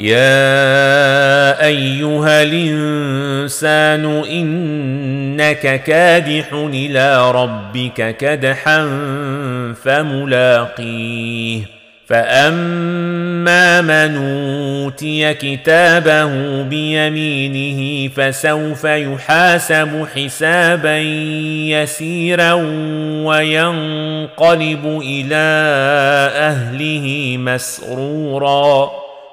يا ايها الانسان انك كادح إلى ربك كدحا فملاقيه فاما من اوتي كتابه بيمينه فسوف يحاسب حسابا يسيرا وينقلب إلى اهله مسرورا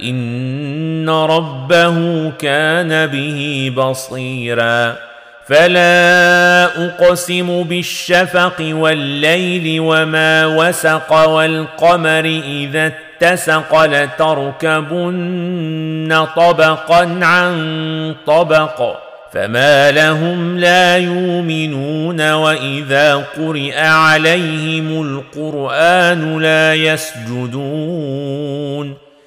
إن ربه كان به بصيرا. فلا أقسم بالشفق والليل وما وسق والقمر إذا اتسق لتركبن طبقا عن طبق. فما لهم لا يؤمنون وإذا قرئ عليهم القرآن لا يسجدون.